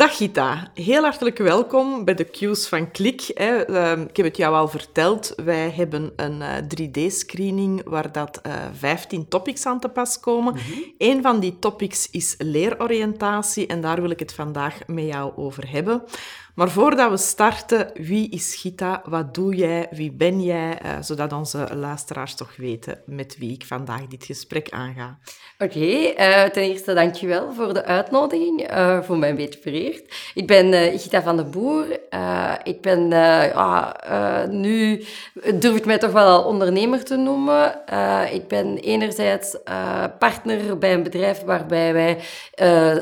Dag Gita, heel hartelijk welkom bij de Q's van Klik. Ehm, ik heb het jou al verteld, wij hebben een 3D-screening eh, waar dat 15 eh, topics aan te pas komen. Mm Een van die topics is leeroriëntatie en daar wil ik het vandaag met jou over hebben. Maar voordat we starten, wie is Gita? Wat doe jij? Wie ben jij? Uh, zodat onze luisteraars toch weten met wie ik vandaag dit gesprek aanga. Oké, okay, uh, ten eerste dankjewel voor de uitnodiging. Uh, voor mij een beetje vereerd. Ik ben Gita van den Boer. ik ben nu, durf ik mij toch wel al ondernemer te noemen. ik ben enerzijds partner bij een bedrijf waarbij wij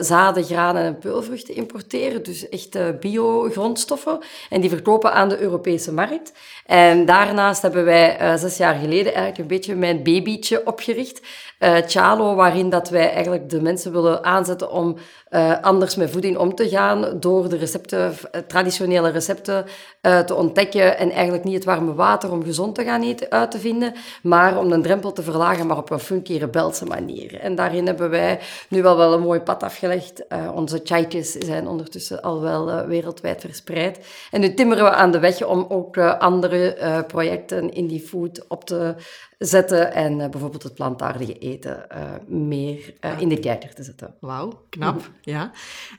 zaden, granen en peulvruchten importeren. Dus echt bio grondstoffen en die verkopen aan de Europese markt. En daarnaast hebben wij uh, zes jaar geleden eigenlijk een beetje mijn babytje opgericht uh, Chalo, waarin dat wij eigenlijk de mensen willen aanzetten om uh, anders met voeding om te gaan, door de recepten, eh, traditionele recepten te ontdekken en eigenlijk niet het warme water om gezond te gaan eten uit te vinden, maar om de drempel te verlagen, maar op een funky rebelse manier. En daarin hebben wij nu wel, wel een mooi pad afgelegd. onze chai's zijn ondertussen al wel wereldwijd verspreid. En nu timmeren we aan de weg om ook andere projecten in die food op te zetten en uh, bijvoorbeeld het plantaardige eten meer uh, in de kijker te zetten. Wauw, knap. Mhm. Ja.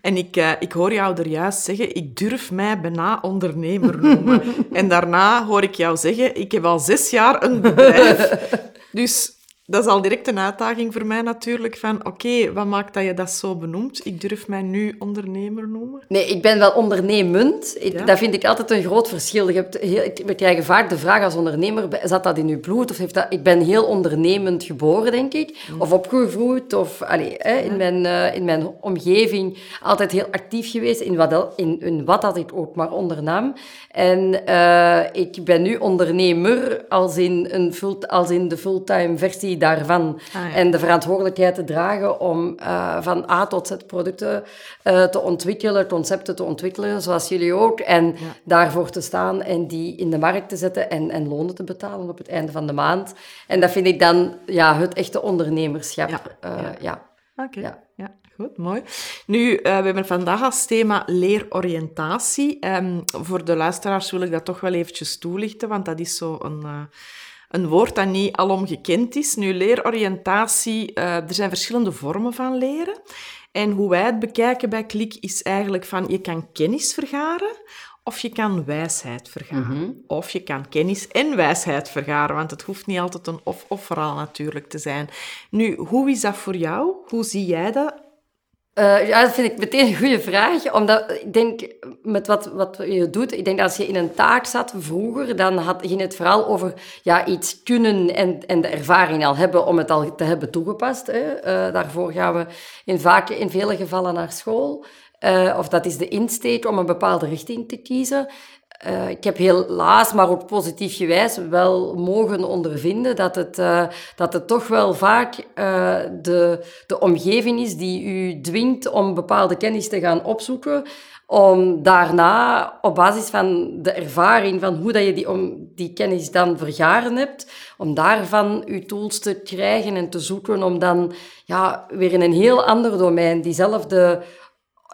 En ik, ik hoor jou er juist zeggen, ik durf mij bijna ondernemer noemen. en daarna hoor ik jou zeggen, ik heb al zes jaar een bedrijf. dus dat is al direct een uitdaging voor mij natuurlijk. Van oké, wat maakt dat je dat zo benoemt? Ik durf mij nu ondernemer noemen. Nee, ik ben wel ondernemend. Dat vind ik altijd een groot verschil. Je hebt heel, we krijgen vaak de vraag als ondernemer, zat dat in je bloed? Of heeft dat, ik ben heel ondernemend geboren, denk ik. Mm. Of opgevoed. Of allee, hè, in, mijn, uh, in mijn omgeving altijd heel actief geweest in wat, in, in wat dat ik ook maar ondernam. En uh, ik ben nu ondernemer als in, een full, als in de fulltime versie daarvan. Ah, en de verantwoordelijkheid te dragen om uh, van A tot Z producten uh, te ontwikkelen, concepten te ontwikkelen, zoals jullie ook. En ja. daarvoor te staan en die in de markt te zetten en, en lonen te betalen op het einde van de maand. En dat vind ik dan ja, het echte ondernemerschap. Ja. ja. ja. Oké. Okay. Ja. Goed, mooi. Nu, uh, we hebben vandaag als thema leeroriëntatie. Um, voor de luisteraars wil ik dat toch wel eventjes toelichten, want dat is zo een, uh, een woord dat niet alom gekend is. Nu, leeroriëntatie, uh, er zijn verschillende vormen van leren. En hoe wij het bekijken bij Klik is eigenlijk van je kan kennis vergaren of je kan wijsheid vergaren. Mm -hmm. Of je kan kennis en wijsheid vergaren, want het hoeft niet altijd een of-of verhaal natuurlijk te zijn. Nu, hoe is dat voor jou? Hoe zie jij dat? Uh, ja, dat vind ik meteen een goede vraag. Omdat ik denk, met wat, wat je doet, ik denk dat als je in een taak zat vroeger, dan had, ging het vooral over ja, iets kunnen en, en de ervaring al hebben om het al te hebben toegepast. Hè. Uh, daarvoor gaan we in, vaak, in vele gevallen naar school. Uh, of dat is de insteek om een bepaalde richting te kiezen. Uh, ik heb helaas, maar ook positief gewijs, wel mogen ondervinden dat het, uh, dat het toch wel vaak uh, de, de omgeving is die u dwingt om bepaalde kennis te gaan opzoeken, om daarna op basis van de ervaring van hoe dat je die, om die kennis dan vergaren hebt, om daarvan uw tools te krijgen en te zoeken om dan ja, weer in een heel ander domein diezelfde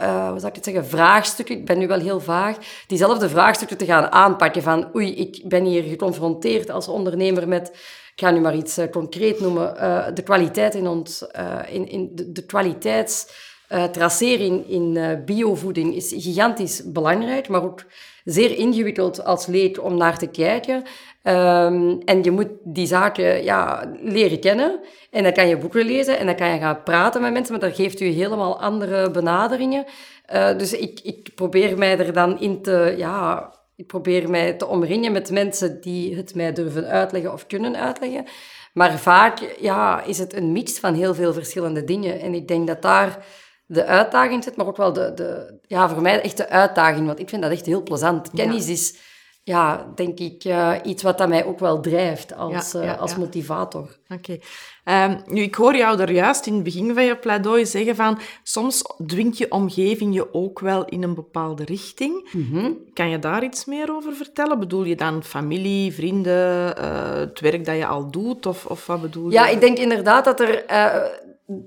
hoe zou ik het zeggen, vraagstukken, ik ben nu wel heel vaag, diezelfde vraagstukken te gaan aanpakken van oei, ik ben hier geconfronteerd als ondernemer met, ik ga nu maar iets uh, concreet noemen, uh, de kwaliteit in ons, in, in de, de kwaliteitstracering in biovoeding is gigantisch belangrijk, maar ook zeer ingewikkeld als leek om naar te kijken. Um, en je moet die zaken ja, leren kennen. En dan kan je boeken lezen en dan kan je gaan praten met mensen, maar dat geeft je helemaal andere benaderingen. Uh, dus ik, ik probeer mij er dan in te, ja, ik probeer mij te omringen met mensen die het mij durven uitleggen of kunnen uitleggen. Maar vaak ja, is het een mix van heel veel verschillende dingen. En ik denk dat daar de uitdaging zit, maar ook wel de, de ja, voor mij echt de uitdaging. Want ik vind dat echt heel plezant. Kennis is ja, denk ik, uh, iets wat dat mij ook wel drijft als, ja, uh, als motivator. Oké. Okay. Um, nu, ik hoor jou er juist in het begin van je pleidooi zeggen van soms dwingt je omgeving je ook wel in een bepaalde richting. Mm -hmm. Kan je daar iets meer over vertellen? Bedoel je dan familie, vrienden, uh, het werk dat je al doet? Of, of wat bedoel je? Ja, ik denk inderdaad dat er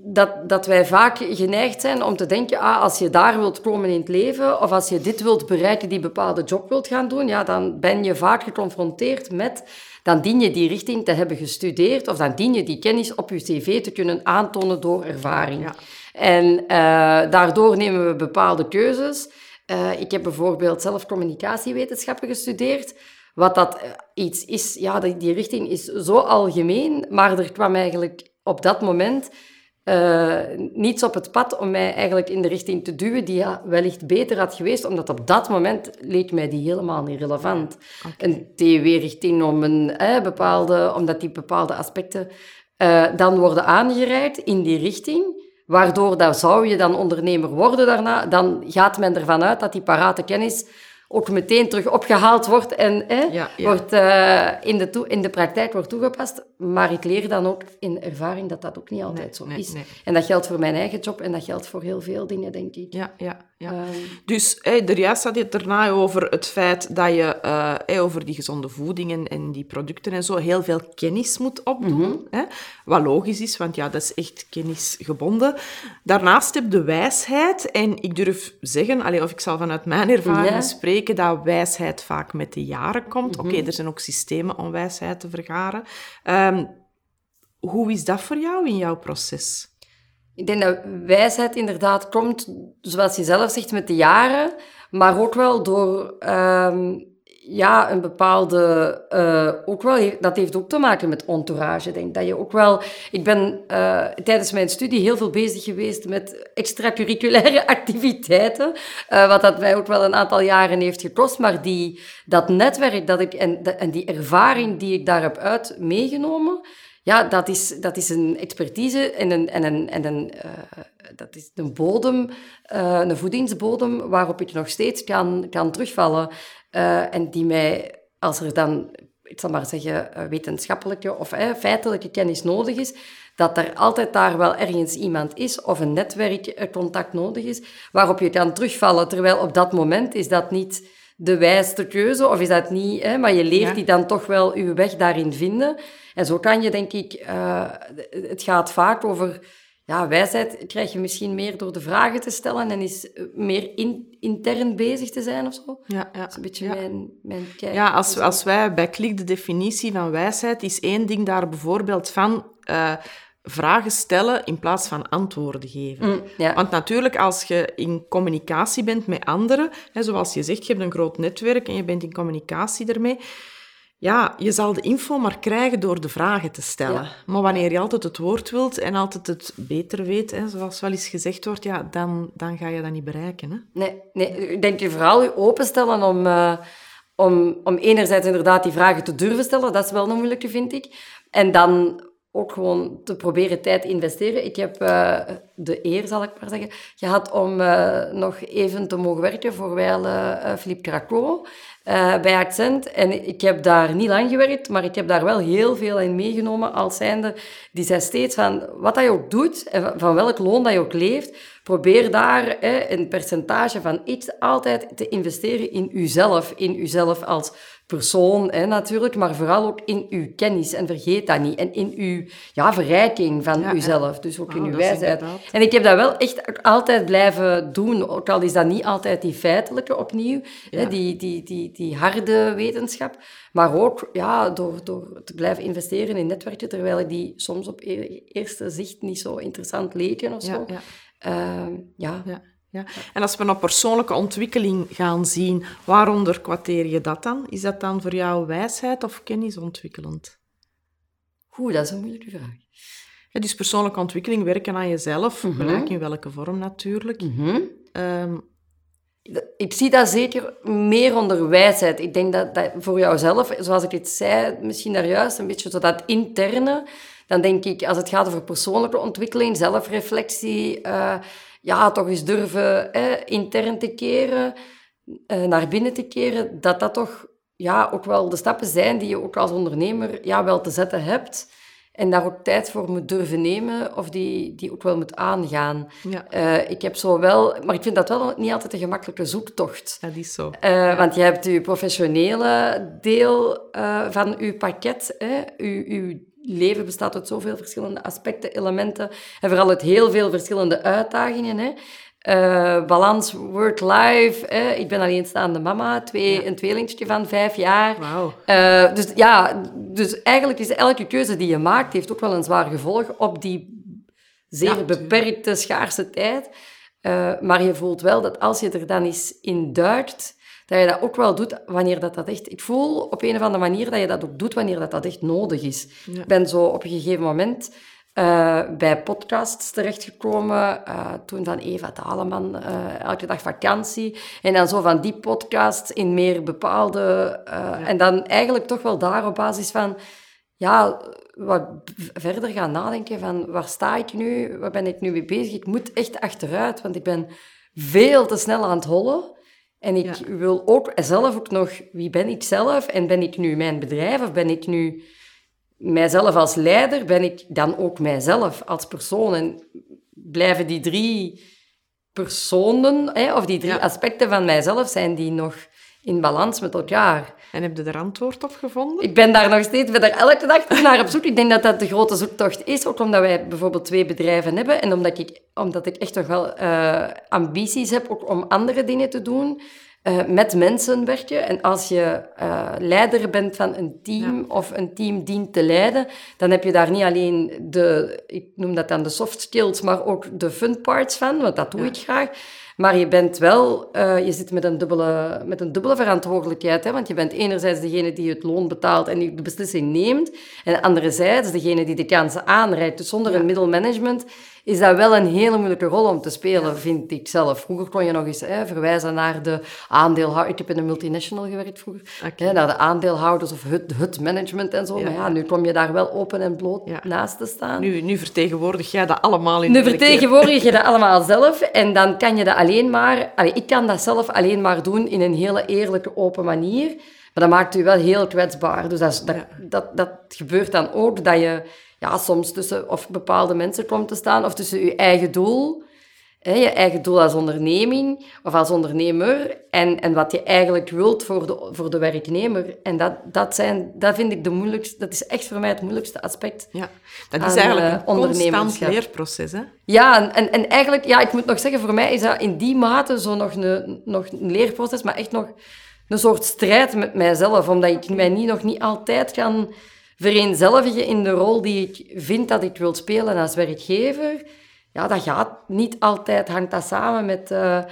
dat, dat wij vaak geneigd zijn om te denken, ah, als je daar wilt komen in het leven, of als je dit wilt bereiken, die bepaalde job wilt gaan doen, ja, dan ben je vaak geconfronteerd met, dan dien je die richting te hebben gestudeerd, of dan dien je die kennis op je cv te kunnen aantonen door ervaring. Ja. En uh, daardoor nemen we bepaalde keuzes. Uh, ik heb bijvoorbeeld zelf communicatiewetenschappen gestudeerd. Wat dat eh, iets is, ja, die richting is zo algemeen, maar er kwam eigenlijk op dat moment uh, niets op het pad om mij eigenlijk in de richting te duwen die wellicht beter had geweest, omdat op dat moment leek mij die helemaal niet relevant. Okay. Een TW-richting om een eh, bepaalde, omdat die bepaalde aspecten uh, dan worden aangereikt in die richting, waardoor dat zou je dan ondernemer worden daarna, dan gaat men ervan uit dat die parate kennis ook meteen terug opgehaald wordt en Wordt, uh, in, de in de praktijk wordt toegepast. Maar ik leer dan ook in ervaring dat dat ook niet altijd zo is. En dat geldt voor mijn eigen job en dat geldt voor heel veel dingen, denk ik. Ja, ja, ja. Um, dus hey, er juist had je het daarna over het feit dat je uh, hey, over die gezonde voedingen en die producten en zo heel veel kennis moet opdoen. Mm -hmm. hè? Wat logisch is, want ja, dat is echt kennisgebonden. Daarnaast heb je de wijsheid. En ik durf zeggen, allee, of ik zal vanuit mijn ervaring ja. spreken, dat wijsheid vaak met de jaren komt. -hmm. Oké, okay, er zijn ook systemen om wijsheid te vergaren. Um, hoe is dat voor jou in jouw proces? Ik denk dat wijsheid inderdaad komt, zoals je zelf zegt, met de jaren, maar ook wel door um, ja, een bepaalde. Uh, ook wel, dat heeft ook te maken met entourage. Denk dat je ook wel. Ik ben uh, tijdens mijn studie heel veel bezig geweest met extracurriculaire activiteiten. Uh, wat dat mij ook wel een aantal jaren heeft gekost. Maar die, dat netwerk dat ik, en, en die ervaring die ik daar heb uit meegenomen ja, dat is, dat is een expertise en een, en een, en een, dat is een bodem, een voedingsbodem waarop ik nog steeds kan, kan terugvallen. Uh, en die mij, als er dan, ik zal maar zeggen, wetenschappelijke of feitelijke kennis nodig is, dat er altijd daar wel ergens iemand is of een netwerkcontact nodig is waarop je kan terugvallen. Terwijl op dat moment is dat niet de wijste keuze of is dat niet, hè, maar je leert die dan toch wel je weg daarin vinden. En zo kan je, denk ik, uh, het gaat vaak over ja, wijsheid krijg je misschien meer door de vragen te stellen en is meer in, intern bezig te zijn of zo. Ja, ja. Dat is een beetje ja. mijn, mijn kijk. Ja, als, als wij bij Klik de definitie van wijsheid, is één ding daar bijvoorbeeld van... Uh, vragen stellen in plaats van antwoorden geven. Mm, ja. Want natuurlijk, als je in communicatie bent met anderen, hè, zoals je zegt, je hebt een groot netwerk en je bent in communicatie ermee, ja, je zal de info maar krijgen door de vragen te stellen. Ja. Maar wanneer je altijd het woord wilt en altijd het beter weet, hè, zoals wel eens gezegd wordt, ja, dan, dan ga je dat niet bereiken. Hè? Nee, nee, ik denk je vooral je openstellen om, uh, om, om enerzijds inderdaad die vragen te durven stellen. Dat is wel een moeilijke, vind ik. En dan ook gewoon te proberen tijd investeren. Ik heb uh, de eer, zal ik maar zeggen, gehad om uh, nog even te mogen werken voor wijl Philippe Craco bij Accent. En ik heb daar niet lang gewerkt, maar ik heb daar wel heel veel in meegenomen als zijnde. Die zei steeds van, wat dat je ook doet en van welk loon dat je ook leeft, probeer daar een percentage van iets altijd te investeren in uzelf. In uzelf als persoon hè, natuurlijk, maar vooral ook in uw kennis. En vergeet dat niet. En in uw ja, verrijking van ja, uzelf. Dus ook in oh, uw wijsheid. En ik heb dat wel echt altijd blijven doen. Ook al is dat niet altijd die feitelijke opnieuw, hè, die, die, die, die harde wetenschap. Maar ook ja, door, door te blijven investeren in netwerken, terwijl die soms op e-, eerste zicht niet zo interessant leken of zo. Uh, ja. Ja. En als we naar persoonlijke ontwikkeling gaan zien, waaronder kwateer je dat dan? Is dat dan voor jou wijsheid of kennisontwikkelend? Goed, dat is een moeilijke vraag. Ja, dus persoonlijke ontwikkeling, werken aan jezelf, mm in welke vorm natuurlijk. Mm -hmm. um, ik zie dat zeker meer onder wijsheid. Ik denk dat, dat voor jouzelf, zoals ik het zei, misschien daar juist een beetje zo dat interne, dan denk ik, als het gaat over persoonlijke ontwikkeling, zelfreflectie, uh, ja, toch eens durven intern te keren, uh, naar binnen te keren, dat dat toch ja, ook wel de stappen zijn die je ook als ondernemer ja, wel te zetten hebt. En daar ook tijd voor moet durven nemen of die, die ook wel moet aangaan. Ja. Uh, ik heb zo wel, maar ik vind dat wel niet altijd een gemakkelijke zoektocht. Dat is zo. Uh, want je hebt je professionele deel uh, van je pakket, hè, uw leven bestaat uit zoveel verschillende aspecten, elementen en vooral uit heel veel verschillende uitdagingen. Hè. Uh, balans work-life. Ik ben alleenstaande mama, twee, een tweelingetje van vijf jaar. Wow. Uh, dus ja, dus eigenlijk is elke keuze die je maakt, heeft ook wel een zwaar gevolg op die zeer beperkte, schaarse tijd. Uh, maar je voelt wel dat als je er dan eens in duikt, dat je dat ook wel doet wanneer dat, dat echt... Ik voel op een of andere manier dat je dat ook doet wanneer dat, dat echt nodig is. Ik ben zo op een gegeven moment uh, bij podcasts terechtgekomen. Uh, toen van Eva Daleman, uh, elke dag vakantie. En dan zo van die podcasts in meer bepaalde... Ja. En dan eigenlijk toch wel daar op basis van... Ja, wat verder gaan nadenken van waar sta ik nu? Waar ben ik nu mee bezig? Ik moet echt achteruit, want ik ben veel te snel aan het hollen. En ik wil ook zelf ook nog, wie ben ik zelf? En ben ik nu mijn bedrijf of ben ik nu mijzelf als leider? Ben ik dan ook mijzelf als persoon? En blijven die drie personen, hè, of die drie aspecten van mijzelf, zijn die nog in balans met elkaar? En heb je er antwoord op gevonden? Ik ben daar nog steeds, ben daar elke dag naar op zoek. Ik denk dat dat de grote zoektocht is, ook omdat wij bijvoorbeeld twee bedrijven hebben en omdat ik, omdat ik echt nog wel uh, ambities heb ook om andere dingen te doen. Uh, met mensen werk je. En als je uh, leider bent van een team of een team dient te leiden, dan heb je daar niet alleen de, ik noem dat dan de soft skills, maar ook de fun parts van, want dat doe ik graag. Maar je bent wel, uh, je zit met een dubbele, met een dubbele verantwoordelijkheid. Hè? Want je bent enerzijds degene die het loon betaalt en die de beslissing neemt. En anderzijds degene die de kansen aanreikt. Dus zonder een middelmanagement is dat wel een hele moeilijke rol om te spelen, vind ik zelf. Vroeger kon je nog eens hè, verwijzen naar de aandeelhouders. Ik heb in een multinational gewerkt vroeger. Hè, naar de aandeelhouders of het, het management en zo. Maar ja, nu kom je daar wel open en bloot naast te staan. Nu, nu vertegenwoordig jij dat allemaal in Nu vertegenwoordig je dat allemaal zelf. En dan kan je dat alleen maar... Ik kan dat zelf alleen maar doen in een hele eerlijke, open manier. Maar dat maakt u wel heel kwetsbaar. Dus dat, dat, dat, dat gebeurt dan ook, dat je ja, soms tussen of bepaalde mensen komt te staan, of tussen je eigen doel, hè, je eigen doel als onderneming of als ondernemer, en, en wat je eigenlijk wilt voor de, voor de werknemer. En dat, dat, zijn, dat vind ik de moeilijkste, dat is echt voor mij het moeilijkste aspect. Ja, dat is eigenlijk een uh, constant leerproces, hè? Ja, en, en eigenlijk, ja, ik moet nog zeggen, voor mij is dat in die mate zo nog een, nog een leerproces, maar echt nog een soort strijd met mijzelf, omdat ik mij niet, nog niet altijd kan vereenzelvigen in de rol die ik vind dat ik wil spelen als werkgever, ja, dat gaat niet altijd, hangt dat samen met, uh,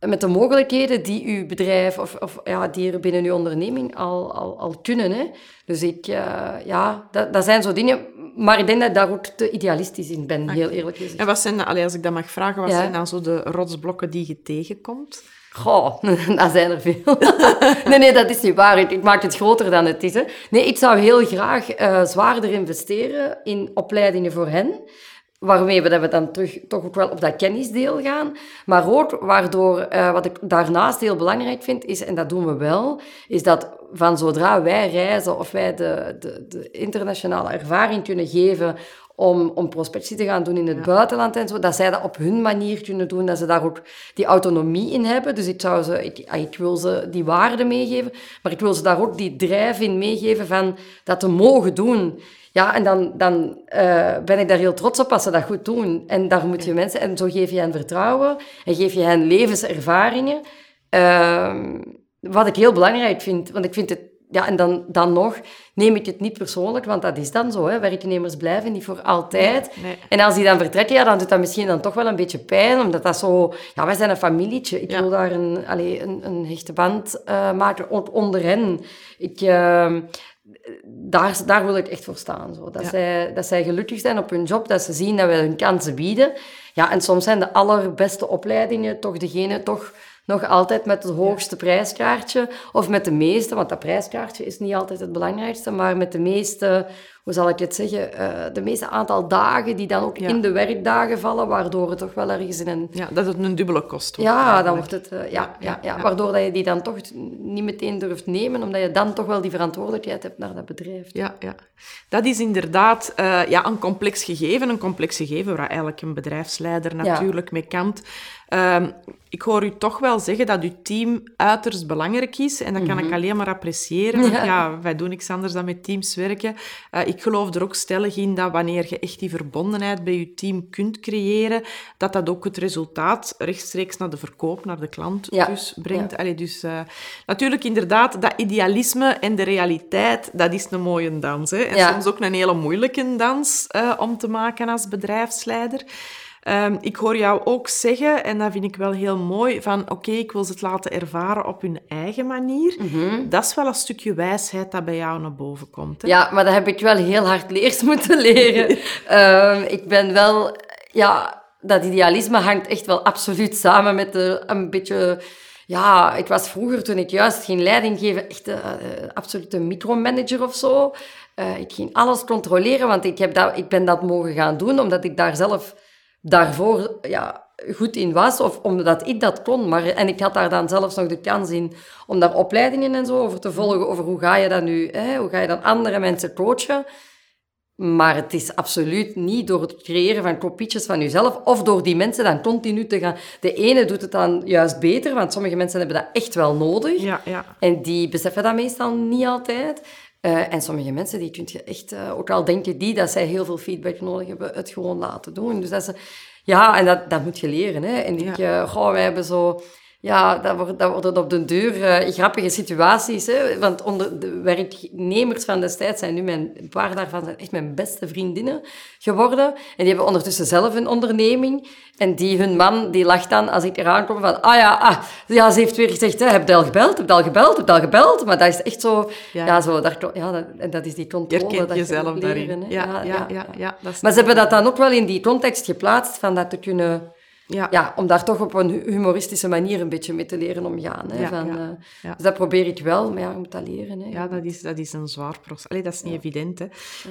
met de mogelijkheden die uw bedrijf of, of ja, die er binnen uw onderneming al, al, al kunnen. Hè. Dus ik, uh, ja, dat, dat zijn zo dingen, maar ik denk dat ik daar ook te idealistisch in ben, heel eerlijk gezegd. En wat zijn, als ik dat mag vragen, wat zijn dan zo de rotsblokken die je tegenkomt? Goh, dat zijn er veel. nee, nee, dat is niet waar. Ik, maak het groter dan het is. Hè. Nee, ik zou heel graag uh, zwaarder investeren in opleidingen voor hen. Waarmee we, dat we dan terug, toch ook wel op dat kennisdeel gaan. Maar ook waardoor, uh, wat ik daarnaast heel belangrijk vind, is, en dat doen we wel, is dat van zodra wij reizen of wij de, de, de internationale ervaring kunnen geven om, om prospectie te gaan doen in het buitenland en zo, dat zij dat op hun manier kunnen doen, dat ze daar ook die autonomie in hebben. Dus ik, zou ze, ik, ah, ik wil ze die waarde meegeven, maar ik wil ze daar ook die drijf in meegeven van dat te mogen doen. Ja, en dan, dan uh, ben ik daar heel trots op als ze dat goed doen. En daar moet je mensen... En zo geef je hen vertrouwen en geef je hen levenservaringen. Uh, wat ik heel belangrijk vind, want ik vind het ja, en dan, dan nog neem ik het niet persoonlijk, want dat is dan zo. Hè. Werknemers blijven niet voor altijd. En als die dan vertrekken, ja, dan doet dat misschien dan toch wel een beetje pijn, omdat dat zo... Ja, wij zijn een familietje. Ik wil daar een, allez, een, een hechte band uh, maken onder hen. Ik... Uh, daar, daar wil ik echt voor staan. Zo. Dat, zij, dat zij gelukkig zijn op hun job, dat ze zien dat we hun kansen bieden. Ja, en soms zijn de allerbeste opleidingen toch degene toch nog altijd met het hoogste prijskaartje of met de meeste, want dat prijskaartje is niet altijd het belangrijkste, maar met de meeste, hoe zal ik het zeggen, uh, de meeste aantal dagen die dan ook in de werkdagen vallen, waardoor het toch wel ergens in een... Ja, dat het een dubbele kost wordt. Ja, dan wordt het... Uh, ja, ja, ja, waardoor dat je die dan toch niet meteen durft nemen, omdat je dan toch wel die verantwoordelijkheid hebt naar dat bedrijf. Ja, ja. Dat is inderdaad uh, ja, een complex gegeven, een complex gegeven waar eigenlijk een bedrijfsleider natuurlijk mee kampt. Um, ik hoor u toch wel zeggen dat uw team uiterst belangrijk is. En dat kan ik mhm. alleen maar appreciëren. Ja. wij doen niks anders dan met teams werken. Uh, ik ik geloof er ook stellig in dat wanneer je echt die verbondenheid bij je team kunt creëren, dat dat ook het resultaat rechtstreeks naar de verkoop, naar de klant Ja, dus brengt. Allee, dus uh, natuurlijk inderdaad, dat idealisme en de realiteit, dat is een mooie dans. Hè? En Ja. soms ook een hele moeilijke dans uh, om te maken als bedrijfsleider. Um, ik hoor jou ook zeggen, en dat vind ik wel heel mooi, van oké, okay, ik wil ze het laten ervaren op hun eigen manier. Mm -hmm. Dat is wel een stukje wijsheid dat bij jou naar boven komt. Hè? Ja, maar dat heb ik wel heel hard leers moeten leren. um, ik ben wel, ja, dat idealisme hangt echt wel absoluut samen met de, een beetje... Ja, ik was vroeger, toen ik juist ging leiding geven, echt een uh, absolute micromanager of zo. Uh, ik ging alles controleren, want ik, heb dat, ik ben dat mogen gaan doen, omdat ik daar zelf daarvoor ja, goed in was, of omdat ik dat kon. Maar, en ik had daar dan zelfs nog de kans in om daar opleidingen en zo over te volgen, over hoe ga je dat nu, hè, hoe ga je dan andere mensen coachen. Maar het is absoluut niet door het creëren van kopietjes van jezelf of door die mensen dan continu te gaan. De ene doet het dan juist beter, want sommige mensen hebben dat echt wel nodig. Ja, ja. En die beseffen dat meestal niet altijd. Uh, en sommige mensen, die kun je echt, uh, ook al denken die dat zij heel veel feedback nodig hebben, het gewoon laten doen. Dus dat ze, ja, en dat, dat moet je leren. Hè. En ik, ja. uh, goh, wij hebben zo, ja, dat wordt, dat wordt op de deur grappige situaties. Hè. Want onder de werknemers van destijds zijn nu, mijn, een paar daarvan zijn echt mijn beste vriendinnen geworden. En die hebben ondertussen zelf een onderneming. En die, hun man, die lacht dan als ik eraan kom van, ah ja, ah, ja, ze heeft weer gezegd, hè, heb je al gebeld, heb je al gebeld, heb je al gebeld? Maar dat is echt zo, ja, ja zo, daar, ja dat, dat is die controle. Je dat jezelf je daarin. leren, ja, ja, ja, ja, ja, dat is Maar ze hebben dat dan ook wel in die context geplaatst, van dat te kunnen... Ja. ja, om daar toch op een humoristische manier een beetje mee te leren omgaan. Hè, Ja, van, ja, uh, ja. Dus dat probeer ik wel, maar ja, je moet dat leren. Hè. Ja, dat is, dat is een zwaar proces. Allee, dat is niet evident. Hè.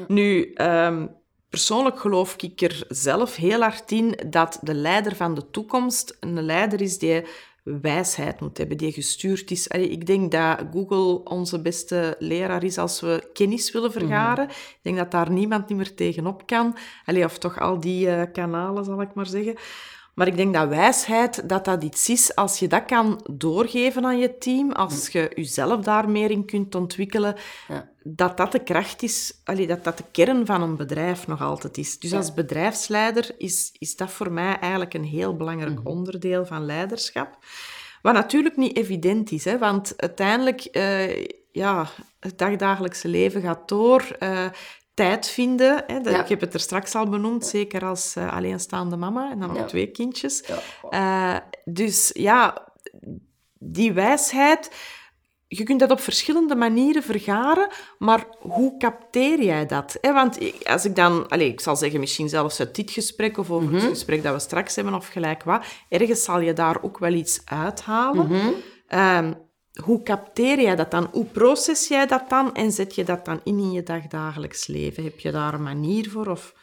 Nu, um, persoonlijk geloof ik er zelf heel hard in dat de leider van de toekomst een leider is die wijsheid moet hebben, die gestuurd is. Allee, ik denk dat Google onze beste leraar is als we kennis willen vergaren. Mm. Ik denk dat daar niemand niet meer tegenop kan. Allee, of toch al die uh, kanalen, zal ik maar zeggen. Maar ik denk dat wijsheid, dat dat iets is, als je dat kan doorgeven aan je team, als je jezelf daar meer in kunt ontwikkelen, Ja. dat dat de kracht is, allee, dat dat de kern van een bedrijf nog altijd is. Dus Ja. als bedrijfsleider is, is dat voor mij eigenlijk een heel belangrijk Mhm. onderdeel van leiderschap. Wat natuurlijk niet evident is, hè, want uiteindelijk, eh, ja, het dagdagelijkse leven gaat door. eh, tijd vinden, hè, dat, Ja. ik heb het er straks al benoemd, zeker als eh, alleenstaande mama en dan nog Ja. twee kindjes. Ja. Eh, dus ja, die wijsheid, je kunt dat op verschillende manieren vergaren, maar hoe capteer jij dat? hè? Want als ik dan, allez, ik zal zeggen, misschien zelfs uit dit gesprek of over het gesprek dat we straks hebben of gelijk wat, ergens zal je daar ook wel iets uithalen. Ehm, hoe capteer jij dat dan? Hoe proces jij dat dan en zet je dat dan in in je dagdagelijks leven? Heb je daar een manier voor? Of...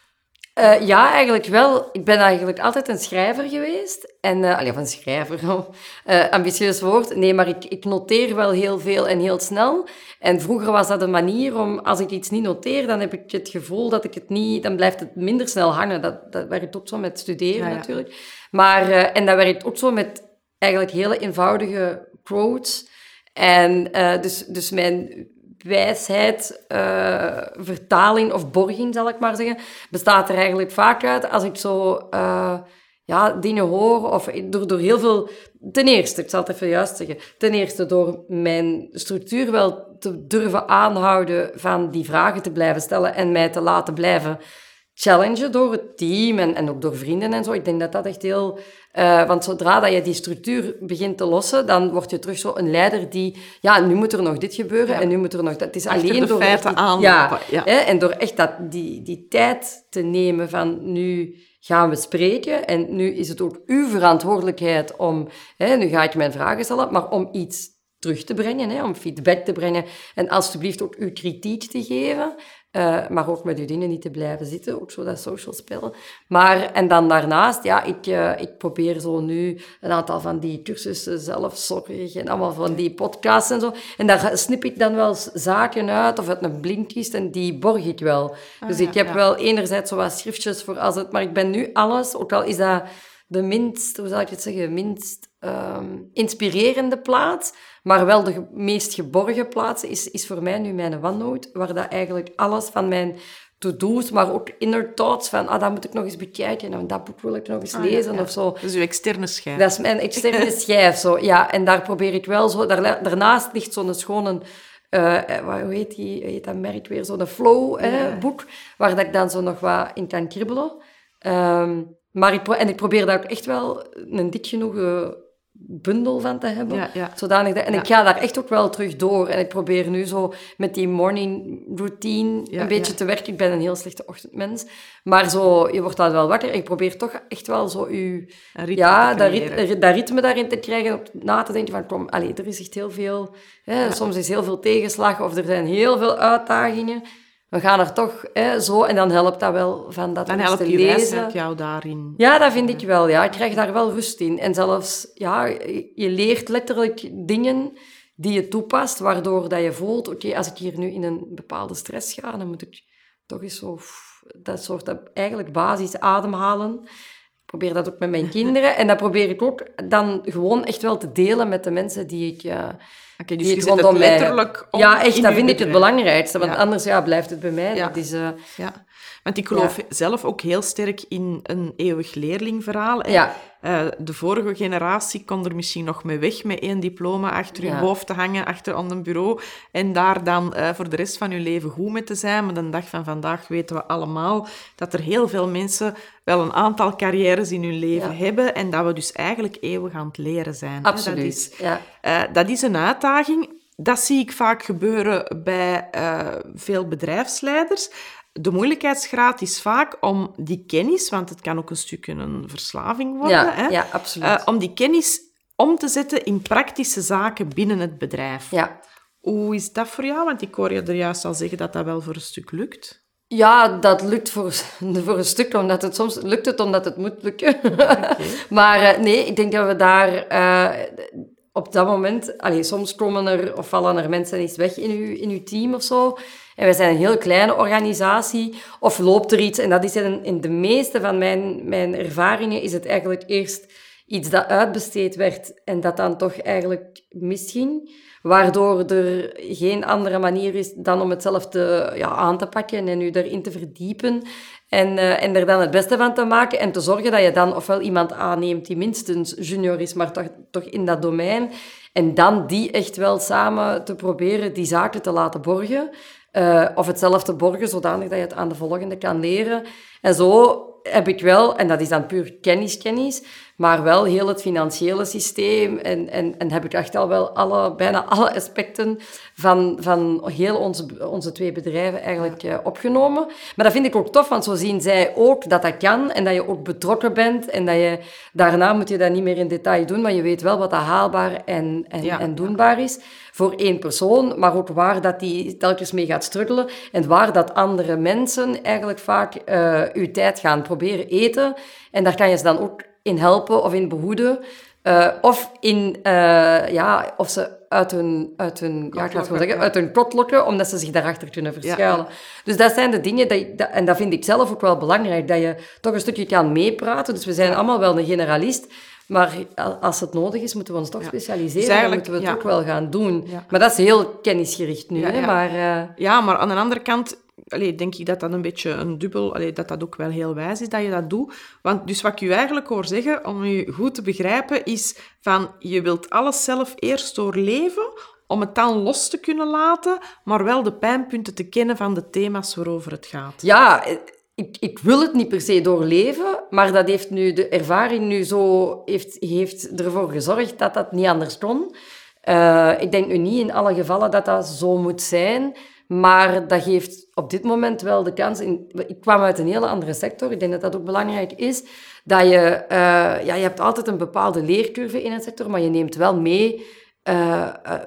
Eh, ja, eigenlijk wel. Ik ben eigenlijk altijd een schrijver geweest. En, eh allee, of een schrijver, oh, eh, ambitieus woord. Nee, maar ik, ik noteer wel heel veel en heel snel. En vroeger was dat een manier om, als ik iets niet noteer, dan heb ik het gevoel dat ik het niet, dan blijft het minder snel hangen. Dat, dat werkt ook zo met studeren Ja, ja. natuurlijk. Maar, eh, en dat werkt ook zo met eigenlijk hele eenvoudige quotes. En eh, dus, dus mijn wijsheid, eh, vertaling of borging, zal ik maar zeggen, bestaat er eigenlijk vaak uit als ik zo eh, ja, dingen hoor of door, door heel veel... Ten eerste, ik zal het even juist zeggen, ten eerste door mijn structuur wel te durven aanhouden van die vragen te blijven stellen en mij te laten blijven challengen door het team en, en ook door vrienden en zo. Ik denk dat dat echt heel... eh, want zodra dat je die structuur begint te lossen, dan word je terug zo een leider die... Ja, nu moet er nog dit gebeuren Ja. en nu moet er nog dat. Het is Achter alleen de door... feiten Ja, ja. Hè, en door echt dat, die, die tijd te nemen van nu gaan we spreken en nu is het ook uw verantwoordelijkheid om... Hè, nu ga ik mijn vragen stellen, maar om iets terug te brengen, hè, om feedback te brengen en alsjeblieft ook uw kritiek te geven. Eh, maar ook met uw dingen niet te blijven zitten, ook zo dat social spel. Maar, en dan daarnaast, ja, ik, eh, ik probeer zo nu een aantal van die cursussen zelfzorg en allemaal van die podcasts en zo. En daar snip ik dan wel zaken uit, of uit een blinkist, en die borg ik wel. dus ja, ik heb ja. wel enerzijds zo wat schriftjes voor als het... Maar ik ben nu alles, ook al is dat de minst, hoe zou ik het zeggen, minst ehm, inspirerende plaats, maar wel de meest geborgen plaats is, is voor mij nu mijn OneNote, waar dat eigenlijk alles van mijn to-do's, maar ook inner thoughts van, ah, dat moet ik nog eens bekijken en dat boek wil ik nog eens Ah, lezen ja. of zo. Dat is uw externe schijf. Dat is mijn externe schijf, zo. Ja, en daar probeer ik wel zo... Daar, daarnaast ligt zo'n schone... eh, eh, wat- hoe heet, die, heet dat merk weer? Zo'n Ja. flow-boek, waar dat ik dan zo nog wat in kan kribbelen. Ehm, maar ik, en ik probeer daar ook echt wel een dik genoeg eh, bundel van te hebben. Ja, ja. Zodanig dat, en Ja. ik ga daar echt ook wel terug door. En ik probeer nu zo met die morning routine een beetje te werken. Ik ben een heel slechte ochtendmens. Maar zo, je wordt dan wel wakker. En ik probeer toch echt wel zo je ja, dat, creëren. rit- dat ritme daarin te krijgen, na te denken van, kom, allee, er is echt heel veel, hè, soms is heel veel tegenslag of er zijn heel veel uitdagingen. We gaan er toch hè, zo, en dan helpt dat wel van dat Dan helpt te die lezen. jou daarin. Ja, dat vind ik wel. Ja. Ik krijg daar wel rust in. En zelfs, ja, je leert letterlijk dingen die je toepast, waardoor dat je voelt, oké, als ik hier nu in een bepaalde stress ga, dan moet ik toch eens zo, dat soort dat eigenlijk basis ademhalen. Ik probeer dat ook met mijn kinderen. En dat probeer ik ook dan gewoon echt wel te delen met de mensen die ik... eh, Dus die het rondom mij heb. letterlijk om Ja, echt, dat vind ik het belangrijkste. Want anders ja, blijft het bij mij. Dat is, eh, Ja, want ik geloof zelf ook heel sterk in een eeuwig leerlingverhaal. ja. Eh, de vorige generatie kon er misschien nog mee weg met één diploma achter Ja. je hoofd te hangen, achter aan een bureau, en daar dan eh, voor de rest van je leven goed mee te zijn. Maar de dag van vandaag weten we allemaal dat er heel veel mensen wel een aantal carrières in hun leven Ja. hebben en dat we dus eigenlijk eeuwig aan het leren zijn. hè. Dat is, Absoluut. Ja. eh, dat is een uitdaging. Dat zie ik vaak gebeuren bij veel bedrijfsleiders. De moeilijkheidsgraad is vaak om die kennis, want het kan ook een stukje een verslaving worden, Ja, hè, ja, absoluut. eh, om die kennis om te zetten in praktische zaken binnen het bedrijf. ja. Hoe is dat voor jou? Want ik hoor je er juist al zeggen dat dat wel voor een stuk lukt. Ja, dat lukt voor, voor een stuk, omdat het soms lukt het omdat het moet lukken. maar eh, nee, ik denk dat we daar eh, op dat moment, allee, soms komen er of vallen er mensen eens weg in uw, in uw team of zo. En wij zijn een heel kleine organisatie, of loopt er iets, en dat is in, in de meeste van mijn, mijn ervaringen, is het eigenlijk eerst iets dat uitbesteed werd en dat dan toch eigenlijk misging. Waardoor er geen andere manier is dan om het zelf te, ja, aan te pakken en u erin te verdiepen. En, eh, en er dan het beste van te maken en te zorgen dat je dan ofwel iemand aanneemt die minstens junior is, maar toch, toch in dat domein. En dan die echt wel samen te proberen die zaken te laten borgen. Eh, of het zelf te borgen, zodanig dat je het aan de volgende kan leren. En zo heb ik wel, en dat is dan puur kennis, kennis, maar wel heel het financiële systeem. En, en, en heb ik echt al wel alle, bijna alle aspecten van, van heel onze, onze twee bedrijven eigenlijk eh, opgenomen. Maar dat vind ik ook tof, want zo zien zij ook dat dat kan en dat je ook betrokken bent. En dat je, daarna moet je dat niet meer in detail doen, maar je weet wel wat dat haalbaar en, en, Ja. en doenbaar is voor één persoon, maar ook waar dat die telkens mee gaat struggelen en waar dat andere mensen eigenlijk vaak eh uw tijd gaan proberen eten. En daar kan je ze dan ook in helpen of in behoeden. eh, of in, eh, ja, of ze uit hun, uit hun, ja, ik ga het gewoon zeggen, uit hun kot lokken, omdat ze zich daarachter kunnen verschuilen. Dus dat zijn de dingen, dat- en dat vind ik zelf ook wel belangrijk, dat je toch een stukje kan meepraten. Dus we zijn allemaal wel een generalist, maar als het nodig is, moeten we ons toch Ja. specialiseren. Dus moeten we het ja. ook wel gaan doen. Ja. Maar dat is heel kennisgericht nu, Ja, hè? maar... eh, Ja, maar aan de andere kant allee, denk ik dat dat een beetje een dubbel... Allee, dat dat ook wel heel wijs is dat je dat doet. Want dus wat ik u eigenlijk hoor zeggen, om u goed te begrijpen, is van je wilt alles zelf eerst doorleven om het dan los te kunnen laten, maar wel de pijnpunten te kennen van de thema's waarover het gaat. Ja, ik, wil het niet per se doorleven, maar dat heeft nu, de ervaring nu zo heeft, heeft ervoor gezorgd dat dat niet anders kon. Eh, ik denk nu niet in alle gevallen dat dat zo moet zijn, maar dat geeft op dit moment wel de kans. In, ik kwam uit een hele andere sector, ik denk dat dat ook belangrijk is, dat je, eh, ja, je hebt altijd een bepaalde leercurve in een sector, maar je neemt wel mee eh, eh,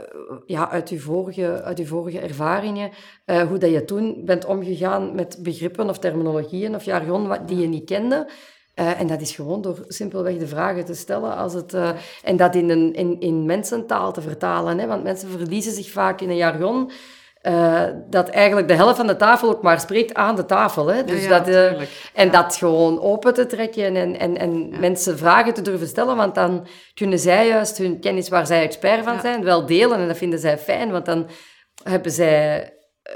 ja, uit, je vorige, uit je vorige ervaringen, eh, hoe dat je toen bent omgegaan met begrippen of terminologieën of jargon wat, die je niet kende. En dat is gewoon door simpelweg de vragen te stellen als het, en dat in, een, in, in mensentaal te vertalen. Hè? Want mensen verliezen zich vaak in een jargon. Eh, dat eigenlijk de helft van de tafel ook maar spreekt aan de tafel. Hè? Dus ja, dat, eh, en dat gewoon open te trekken en, en, en mensen vragen te durven stellen, want dan kunnen zij juist hun kennis waar zij expert van zijn wel delen en dat vinden zij fijn, want dan hebben zij eh,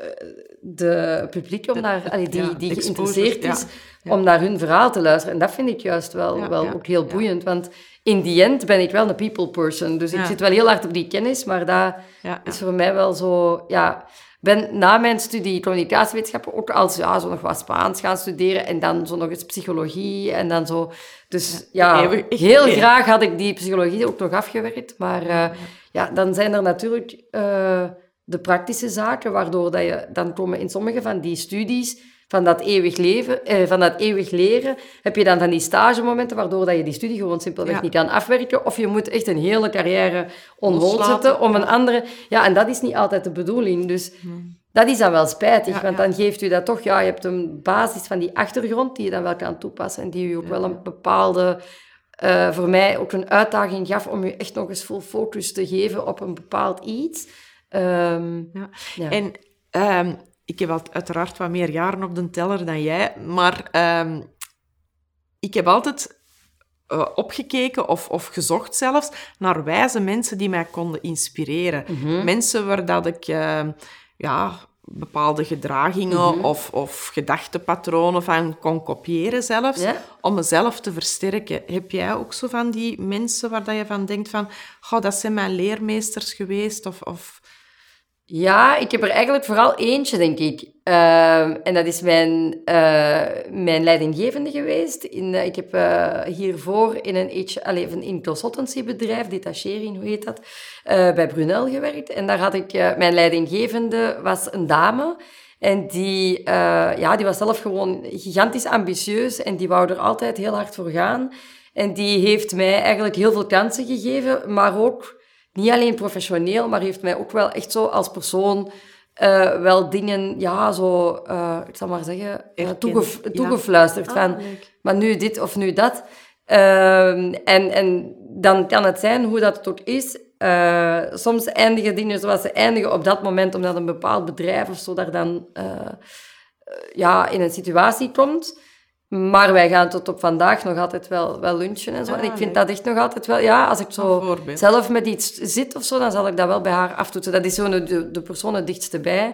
de publiek om naar, allee, die, ja, die geïnteresseerd is Ja. om naar hun verhaal te luisteren. En dat vind ik juist wel, wel ook heel boeiend, want in die end ben ik wel een people person, dus ik zit wel heel hard op die kennis, maar dat Ja, is voor mij wel zo, ja... ben na mijn studie communicatiewetenschappen ook als ja, zo nog wat Spaans gaan studeren en dan zo nog eens psychologie en dan zo. Dus ja, heel graag had ik die psychologie ook nog afgewerkt. Maar eh, ja, dan zijn er natuurlijk eh, de praktische zaken, waardoor dat je dan komen in sommige van die studies van dat eeuwig leven, eh, van dat eeuwig leren, heb je dan van die stagemomenten, waardoor dat je die studie gewoon simpelweg Ja. niet kan afwerken. Of je moet echt een hele carrière on hold Loslaten. zetten om een andere... Ja, en dat is niet altijd de bedoeling. Dus dat is dan wel spijtig, Ja, want ja. dan geeft u dat toch... Ja, je hebt een basis van die achtergrond die je dan wel kan toepassen en die u ook wel een bepaalde... eh, voor mij ook een uitdaging gaf om u echt nog eens full focus te geven op een bepaald iets. Ehm, Ja. Ja. En ehm, ik heb al- uiteraard wat meer jaren op de teller dan jij, maar ehm, ik heb altijd eh, opgekeken of, of gezocht zelfs naar wijze mensen die mij konden inspireren. Mhm. Mensen waar dat ik ja, bepaalde gedragingen Mhm. of, of gedachtepatronen van kon kopiëren zelfs, om mezelf te versterken. Heb jij ook zo van die mensen waar dat je van denkt van, goh, dat zijn mijn leermeesters geweest? Of, of... Ja, ik heb er eigenlijk vooral eentje, denk ik. Ehm, en dat is mijn, eh, mijn leidinggevende geweest. In, eh, ik heb eh, hiervoor in een, H, allez, in consultancy bedrijf, detachering, hoe heet dat, bij Brunel gewerkt. En daar had ik, mijn leidinggevende was een dame. En die, ja, die was zelf gewoon gigantisch ambitieus en die wou er altijd heel hard voor gaan. En die heeft mij eigenlijk heel veel kansen gegeven, maar ook niet alleen professioneel, maar heeft mij ook wel echt zo als persoon eh, wel dingen, ja, zo, eh, ik zal maar zeggen, eh, Erkend, toegef- ja. toegefluisterd Ah, van, leuk. maar nu dit of nu dat. Ehm, en, en dan kan het zijn hoe dat het ook is. Soms eindigen dingen zoals ze eindigen op dat moment, omdat een bepaald bedrijf of zo daar dan ja, in een situatie komt. Maar wij gaan tot op vandaag nog altijd wel, wel lunchen en zo. Ah, en ik vind dat echt nog altijd wel... Ja, als ik zo zelf met iets zit of zo, dan zal ik dat wel bij haar aftoetsen. Dat is zo de, de persoon het dichtste bij.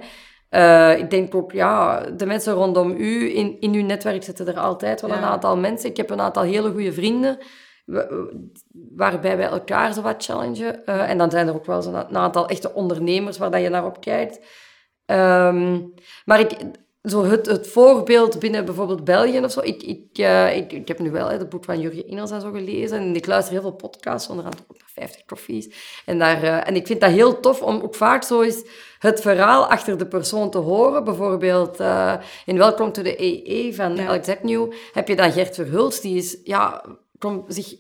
Eh, ik denk ook, ja, de mensen rondom u, in, in uw netwerk zitten er altijd wel een aantal mensen. Ik heb een aantal hele goede vrienden, wa- waarbij wij elkaar zo wat challengen. Eh, en dan zijn er ook wel zo'n een aantal echte ondernemers waar dat je naar op kijkt. Ehm, maar ik, zo het, het voorbeeld binnen bijvoorbeeld België of zo. Ik, ik, eh, ik, ik heb nu wel het boek van Jurgen Inels en zo gelezen. En ik luister heel veel podcasts, onder andere ook naar 50 koffies. En, daar, eh, en ik vind dat heel tof om ook vaak zo eens het verhaal achter de persoon te horen. Bijvoorbeeld eh, in Welcome to the EE van Ja. Alex Agnew heb je dan Gert Verhulst. Die is, ja, kom, zich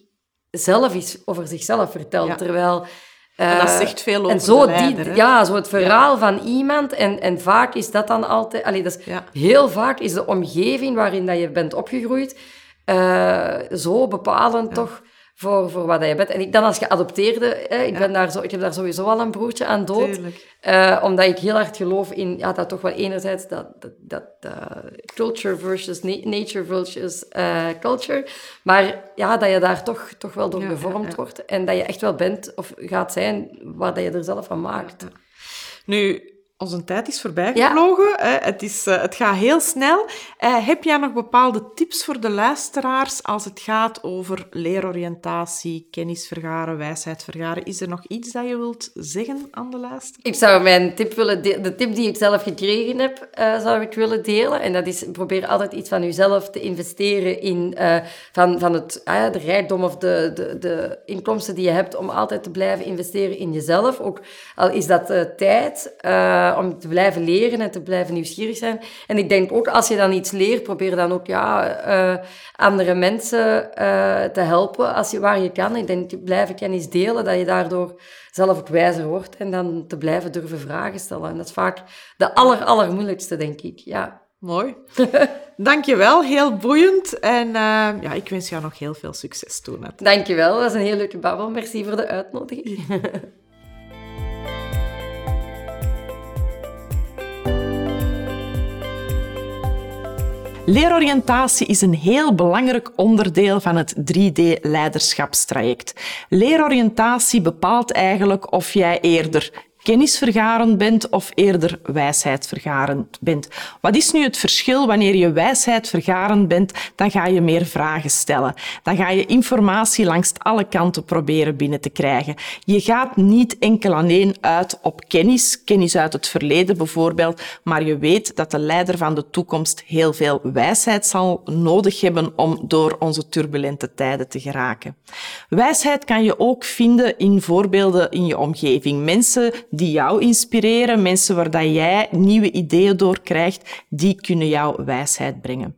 zelf iets over zichzelf vertelt. Ja. Terwijl... En dat eh, zegt veel over en zo de leider, die, ja, zo het verhaal van iemand. En, en vaak is dat dan altijd... Allee, dat is, Ja. Heel vaak is de omgeving waarin dat je bent opgegroeid eh, zo bepalend toch voor, voor wat je bent. En ik dan als geadopteerde, hè, ik, Ja. ben daar zo, ik heb daar sowieso al een broertje aan dood. Eh, omdat ik heel hard geloof in ja, dat toch wel enerzijds dat, dat, dat eh, culture versus na- nature versus eh, culture. Maar ja, dat je daar toch, toch wel door Ja, gevormd ja. wordt. En dat je echt wel bent of gaat zijn waar dat je er zelf van maakt. Nu, onze tijd is voorbij Ja. gevlogen. hè. Het, is, eh, het gaat heel snel. Eh, heb jij nog bepaalde tips voor de luisteraars als het gaat over leeroriëntatie, kennis vergaren, wijsheid vergaren? Is er nog iets dat je wilt zeggen aan de luisteraar? Ik zou mijn tip willen de, de tip die ik zelf gekregen heb, eh, zou ik willen delen. En dat is, probeer altijd iets van jezelf te investeren in van, van het, ah de rijkdom of de, de, de inkomsten die je hebt, om altijd te blijven investeren in jezelf. Ook al is dat tijd, eh, om te blijven leren en te blijven nieuwsgierig zijn. En ik denk ook, als je dan iets leert, probeer dan ook ja, eh, andere mensen eh, te helpen als je, waar je kan. Ik denk, blijven kennis delen, dat je daardoor zelf ook wijzer wordt en dan te blijven durven vragen stellen. En dat is vaak de aller, allermoeilijkste, denk ik. Ja. Mooi. Dankjewel, heel boeiend. En ja, ik wens jou nog heel veel succes toe. Net. Dankjewel, dat was een heel leuke babbel. Merci voor de uitnodiging. Leeroriëntatie is een heel belangrijk onderdeel van het 3D-leiderschapstraject. Leeroriëntatie bepaalt eigenlijk of jij eerder kennisvergarend bent of eerder wijsheidvergarend bent. Wat is nu het verschil wanneer je wijsheidvergarend bent? Dan ga je meer vragen stellen. Dan ga je informatie langs alle kanten proberen binnen te krijgen. Je gaat niet enkel alleen uit op kennis, kennis uit het verleden bijvoorbeeld, maar je weet dat de leider van de toekomst heel veel wijsheid zal nodig hebben om door onze turbulente tijden te geraken. Wijsheid kan je ook vinden in voorbeelden in je omgeving. Mensen die jou inspireren, mensen waar dat jij nieuwe ideeën door krijgt, die kunnen jou wijsheid brengen.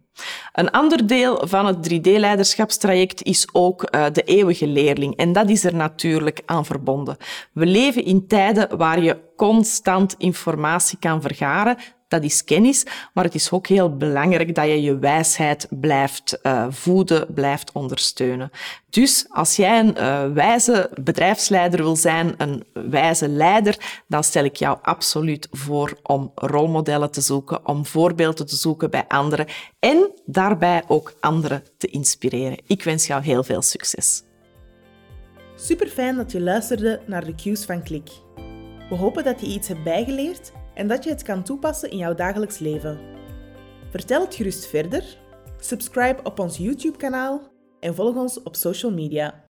Een ander deel van het 3D-leiderschapstraject is ook uh, de eeuwige leerling. En dat is er natuurlijk aan verbonden. We leven in tijden waar je constant informatie kan vergaren dat is kennis, maar het is ook heel belangrijk dat je je wijsheid blijft uh, voeden, blijft ondersteunen. Dus als jij een uh, wijze bedrijfsleider wil zijn, een wijze leider, dan stel ik jou absoluut voor om rolmodellen te zoeken, om voorbeelden te zoeken bij anderen en daarbij ook anderen te inspireren. Ik wens jou heel veel succes. Super fijn dat je luisterde naar de cues van Klik. We hopen dat je iets hebt bijgeleerd en dat je het kan toepassen in jouw dagelijks leven. Vertel het gerust verder, subscribe op ons YouTube-kanaal en volg ons op social media.